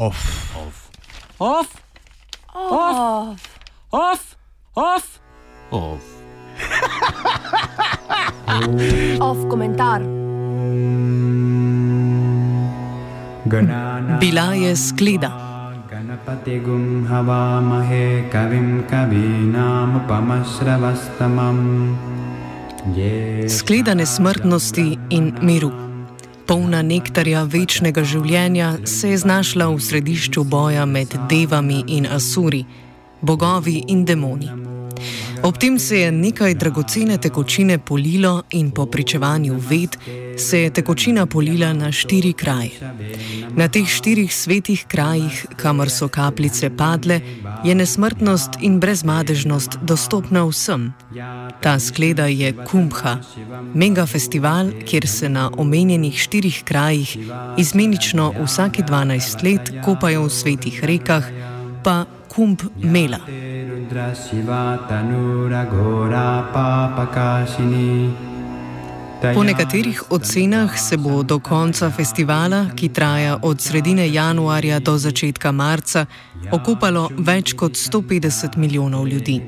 Off. Off. Off. Off. Off. Off. Off. Off komentar. Bila je skleda. Ganapatigum havamahe kavim kavinam pamasravastamam. Skleda nesmrtnosti in miru. Polna nektarja večnega življenja se je znašla v središču boja med devami in asuri, bogovi in demoni. Ob tem se je nekaj dragocene tekočine polilo in po pričevanju ved se je tekočina polila na štiri kraje. Na teh štirih svetih krajih, kamor so kapljice padle, je nesmrtnost in brezmadežnost dostopna vsem. Ta skleda je Kumbha, mega festival, kjer se na omenjenih štirih krajih izmenično vsake 12 let kopajo v svetih rekah, pa Kumbh Mela. Po nekaterih ocenah se bo do konca festivala, ki traja od sredine januarja do začetka marca, okupalo več kot 150 milijonov ljudi.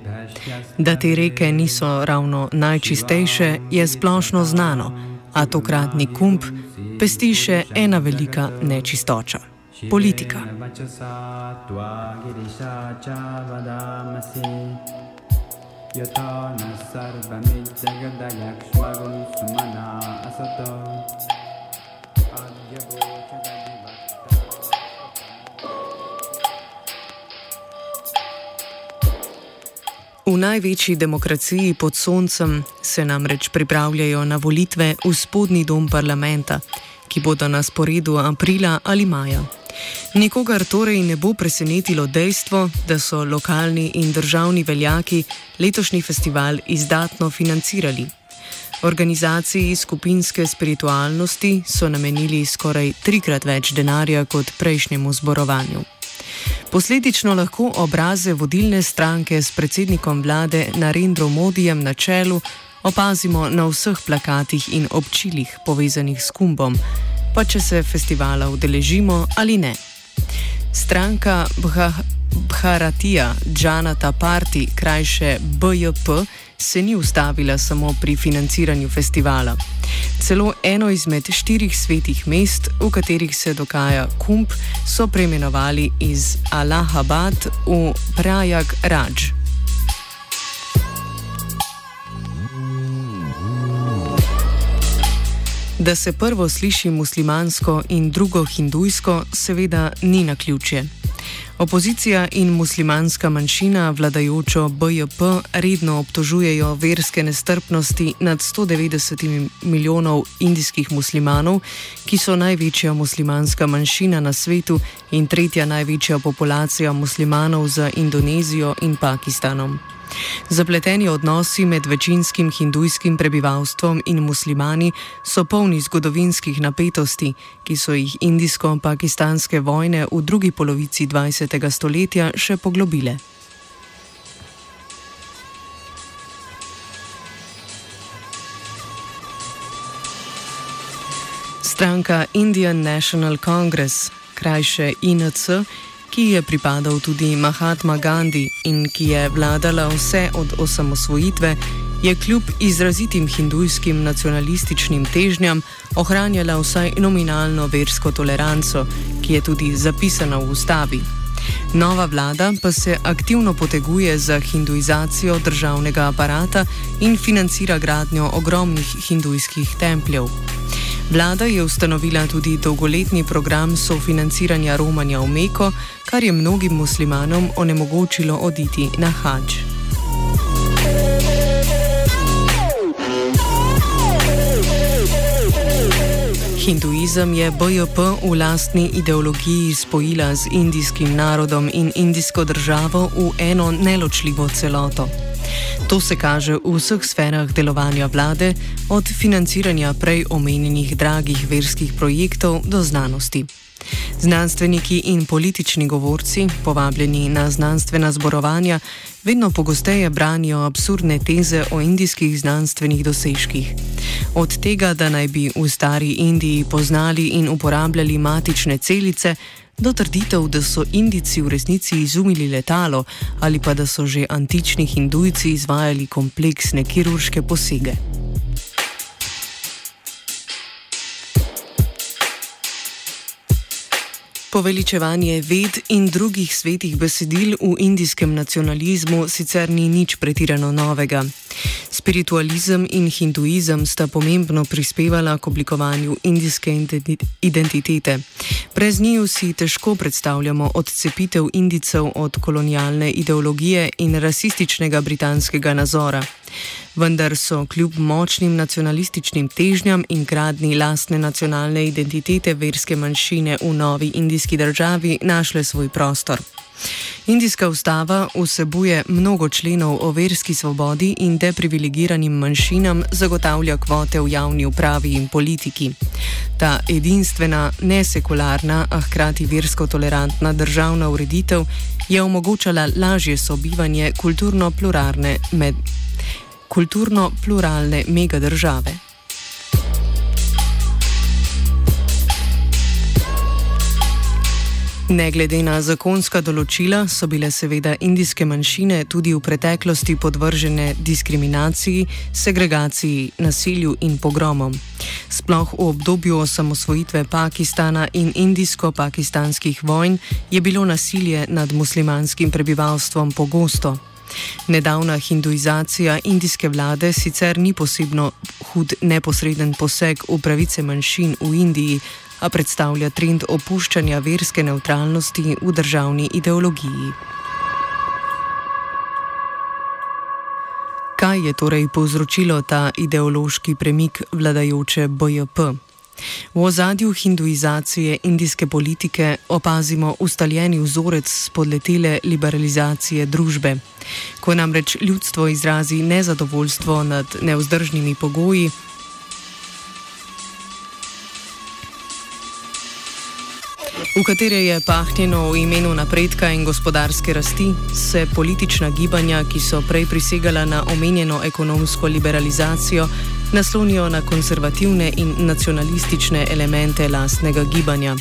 Da te reke niso ravno najčistejše, je splošno znano, a tokratni kump pesti še ena velika nečistoča politika. V največji demokraciji pod soncem se namreč pripravljajo na volitve v spodnji dom parlamenta, ki bodo na sporedu aprila ali maja. Nikogar torej ne bo presenetilo dejstvo, da so lokalni in državni veljaki letošnji festival izdatno financirali. Organizaciji skupinske spiritualnosti so namenili skoraj trikrat več denarja kot prejšnjemu zborovanju. Posledično lahko obraze vodilne stranke s predsednikom vlade Narendro Modijem na čelu opazimo na vseh plakatih in občilih povezanih s kumbom, pa če se festivala udeležimo ali ne. Stranka Bharatija Džanata Party, krajše BJP, se ni ustavila samo pri financiranju festivala. Celo eno izmed štirih svetih mest, v katerih se dogaja kump, so preimenovali iz Allahabad v Prajag Raj. Da se prvo sliši muslimansko in drugo hindujsko, seveda ni na ključje. Opozicija in muslimanska manjšina vladajočo BJP redno obtožujejo verske nestrpnosti nad 190 milijonov indijskih muslimanov, ki so največja muslimanska manjšina na svetu in tretja največja populacija muslimanov za Indonezijo in Pakistanom. Zapleteni odnosi med večinskim hindujskim prebivalstvom in muslimani so polni zgodovinskih napetosti, ki so jih indijsko-pakistanske vojne v drugi polovici 20. stoletja še poglobile. Stranka Indian National Congress, krajše INC, ki je pripadal tudi Mahatma Gandhi in ki je vladala vse od osamosvojitve, je kljub izrazitim hindujskim nacionalističnim težnjam ohranjala vsaj nominalno versko toleranco, ki je tudi zapisana v ustavi. Nova vlada pa se aktivno poteguje za hinduizacijo državnega aparata in financira gradnjo ogromnih hindujskih templjev. Vlada je ustanovila tudi dolgoletni program sofinanciranja romanja v Meko, kar je mnogim muslimanom onemogočilo oditi na hač. Hinduizem je BJP v lastni ideologiji spojila z indijskim narodom in indijsko državo v eno neločljivo celoto. To se kaže v vseh sferah delovanja vlade, od financiranja prej omenjenih dragih verskih projektov do znanosti. Znanstveniki in politični govorci, povabljeni na znanstvena zborovanja, vedno pogosteje branijo absurdne teze o indijskih znanstvenih dosežkih. Od tega, da naj bi v stari Indiji poznali in uporabljali matične celice, do trditev, da so Indici v resnici izumili letalo ali pa da so že antični hindujci izvajali kompleksne kirurške posege. Poveličevanje ved in drugih svetih besedil v indijskem nacionalizmu sicer ni nič pretirano novega. Spiritualizem in hinduizem sta pomembno prispevala k oblikovanju indijske identitete. Brez njiju si težko predstavljamo odcepitev Indicev od kolonialne ideologije in rasističnega britanskega nazora. Vendar so kljub močnim nacionalističnim težnjam in gradni lastne nacionalne identitete verske manjšine v novi indijski državi našle svoj prostor. Indijska ustava vsebuje mnogo členov o verski svobodi in deprivilegiranim manjšinam zagotavlja kvote v javni upravi in politiki. Ta edinstvena, nesekularna, a hkrati versko tolerantna državna ureditev je omogočala lažje sobivanje kulturno-pluralne med, kulturno megadržave. Ne glede na zakonska določila, so bile seveda indijske manjšine tudi v preteklosti podvržene diskriminaciji, segregaciji, nasilju in pogromom. Sploh v obdobju osamosvojitve Pakistana in indijsko-pakistanskih vojn je bilo nasilje nad muslimanskim prebivalstvom pogosto. Nedavna hinduizacija indijske vlade sicer ni posebno hud neposreden poseg v pravice manjšin v Indiji, a predstavlja trend opuščanja verske neutralnosti v državni ideologiji. Kaj je torej povzročilo ta ideološki premik vladajoče BJP? V ozadju hinduizacije indijske politike opazimo ustaljeni vzorec spodletele liberalizacije družbe. Ko namreč ljudstvo izrazi nezadovoljstvo nad neuzdržnimi pogoji, v katere je pahnjeno v imenu napredka in gospodarske rasti, se politična gibanja, ki so prej prisegala na omenjeno ekonomsko liberalizacijo, naslonijo na konservativne in nacionalistične elemente lastnega gibanja.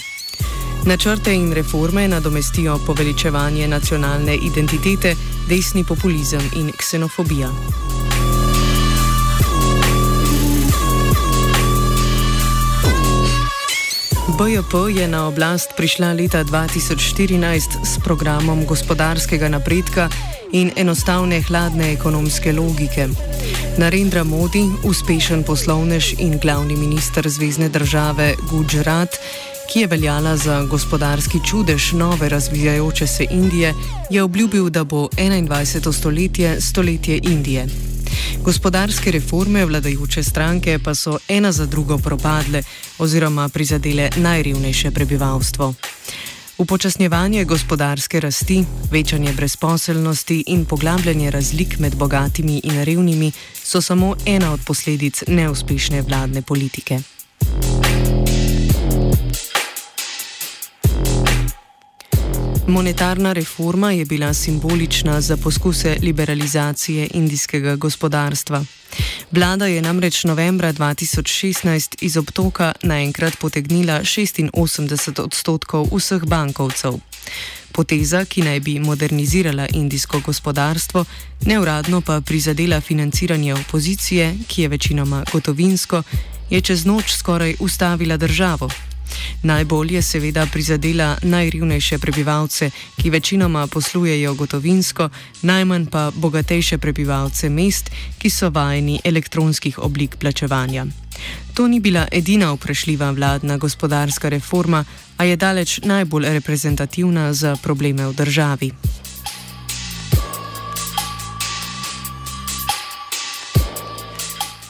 Načrte in reforme nadomestijo poveličevanje nacionalne identitete, desni populizem in ksenofobija. BJP je na oblast prišla leta 2014 s programom gospodarskega napredka in enostavne hladne ekonomske logike. Narendra Modi, uspešen poslovnež in glavni minister Zvezdne države Gujarat, ki je veljala za gospodarski čudež nove razvijajoče se Indije, je obljubil, da bo 21. stoletje stoletje Indije. Gospodarske reforme vladajoče stranke pa so ena za drugo propadle oziroma prizadele najrevnejše prebivalstvo. Upočasnjevanje gospodarske rasti, večanje brezposelnosti in poglabljanje razlik med bogatimi in revnimi so samo ena od posledic neuspešne vladne politike. Monetarna reforma je bila simbolična za poskuse liberalizacije indijskega gospodarstva. Vlada je namreč novembra 2016 iz obtoka naenkrat potegnila 86 odstotkov vseh bankovcev. Poteza, ki naj bi modernizirala indijsko gospodarstvo, neuradno pa prizadela financiranje opozicije, ki je večinoma gotovinsko, je čez noč skoraj ustavila državo. Najbolj je seveda prizadela najrivnejše prebivalce, ki večinoma poslujejo gotovinsko, najmanj pa bogatejše prebivalce mest, ki so vajeni elektronskih oblik plačevanja. To ni bila edina vprašljiva vladna gospodarska reforma, a je daleč najbolj reprezentativna za probleme v državi.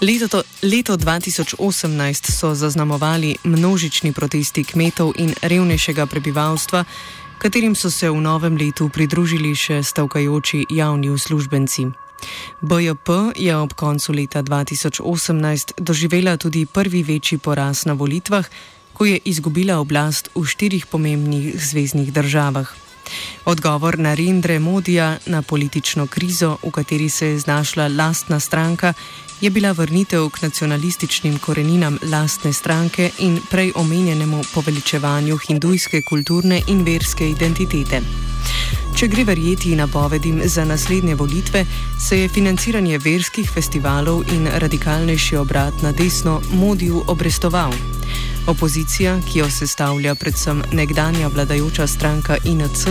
Leto, leto 2018 so zaznamovali množični protesti kmetov in revnejšega prebivalstva, katerim so se v novem letu pridružili še stavkajoči javni uslužbenci. BJP je ob koncu leta 2018 doživela tudi prvi večji poraz na volitvah, ko je izgubila oblast v štirih pomembnih zvezdnih državah. Odgovor na Rendre Modija na politično krizo, v kateri se je znašla lastna stranka, je bila vrnitev k nacionalističnim koreninam lastne stranke in prej omenjenemu poveličevanju hindujske kulturne in verske identitete. Če gre verjeti napovedim za naslednje volitve, se je financiranje verskih festivalov in radikalnejši obrat na desno modiju obrestoval. Opozicija, ki jo sestavlja predvsem nekdanja vladajoča stranka INC,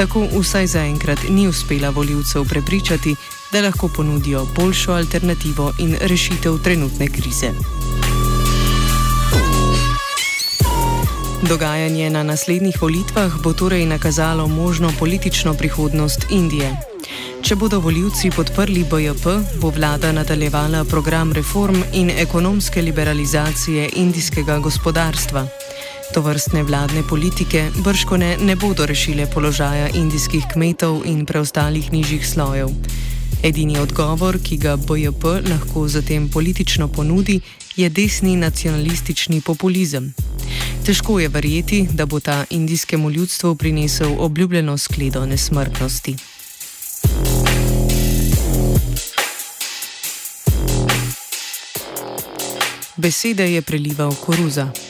tako vsaj zaenkrat ni uspela voljivcev prepričati, da lahko ponudijo boljšo alternativo in rešitev trenutne krize. Dogajanje na naslednjih volitvah bo torej nakazalo možno politično prihodnost Indije. Če bodo voljivci podprli BJP, bo vlada nadaljevala program reform in ekonomske liberalizacije indijskega gospodarstva. To vrstne vladne politike brškone ne bodo rešile položaja indijskih kmetov in preostalih nižjih slojev. Edini odgovor, ki ga BJP lahko zatem politično ponudi, je desni nacionalistični populizem. Težko je verjeti, da bo ta indijskemu ljudstvu prinesel obljubljeno skledo nesmrtnosti. Besede je prelival koruza.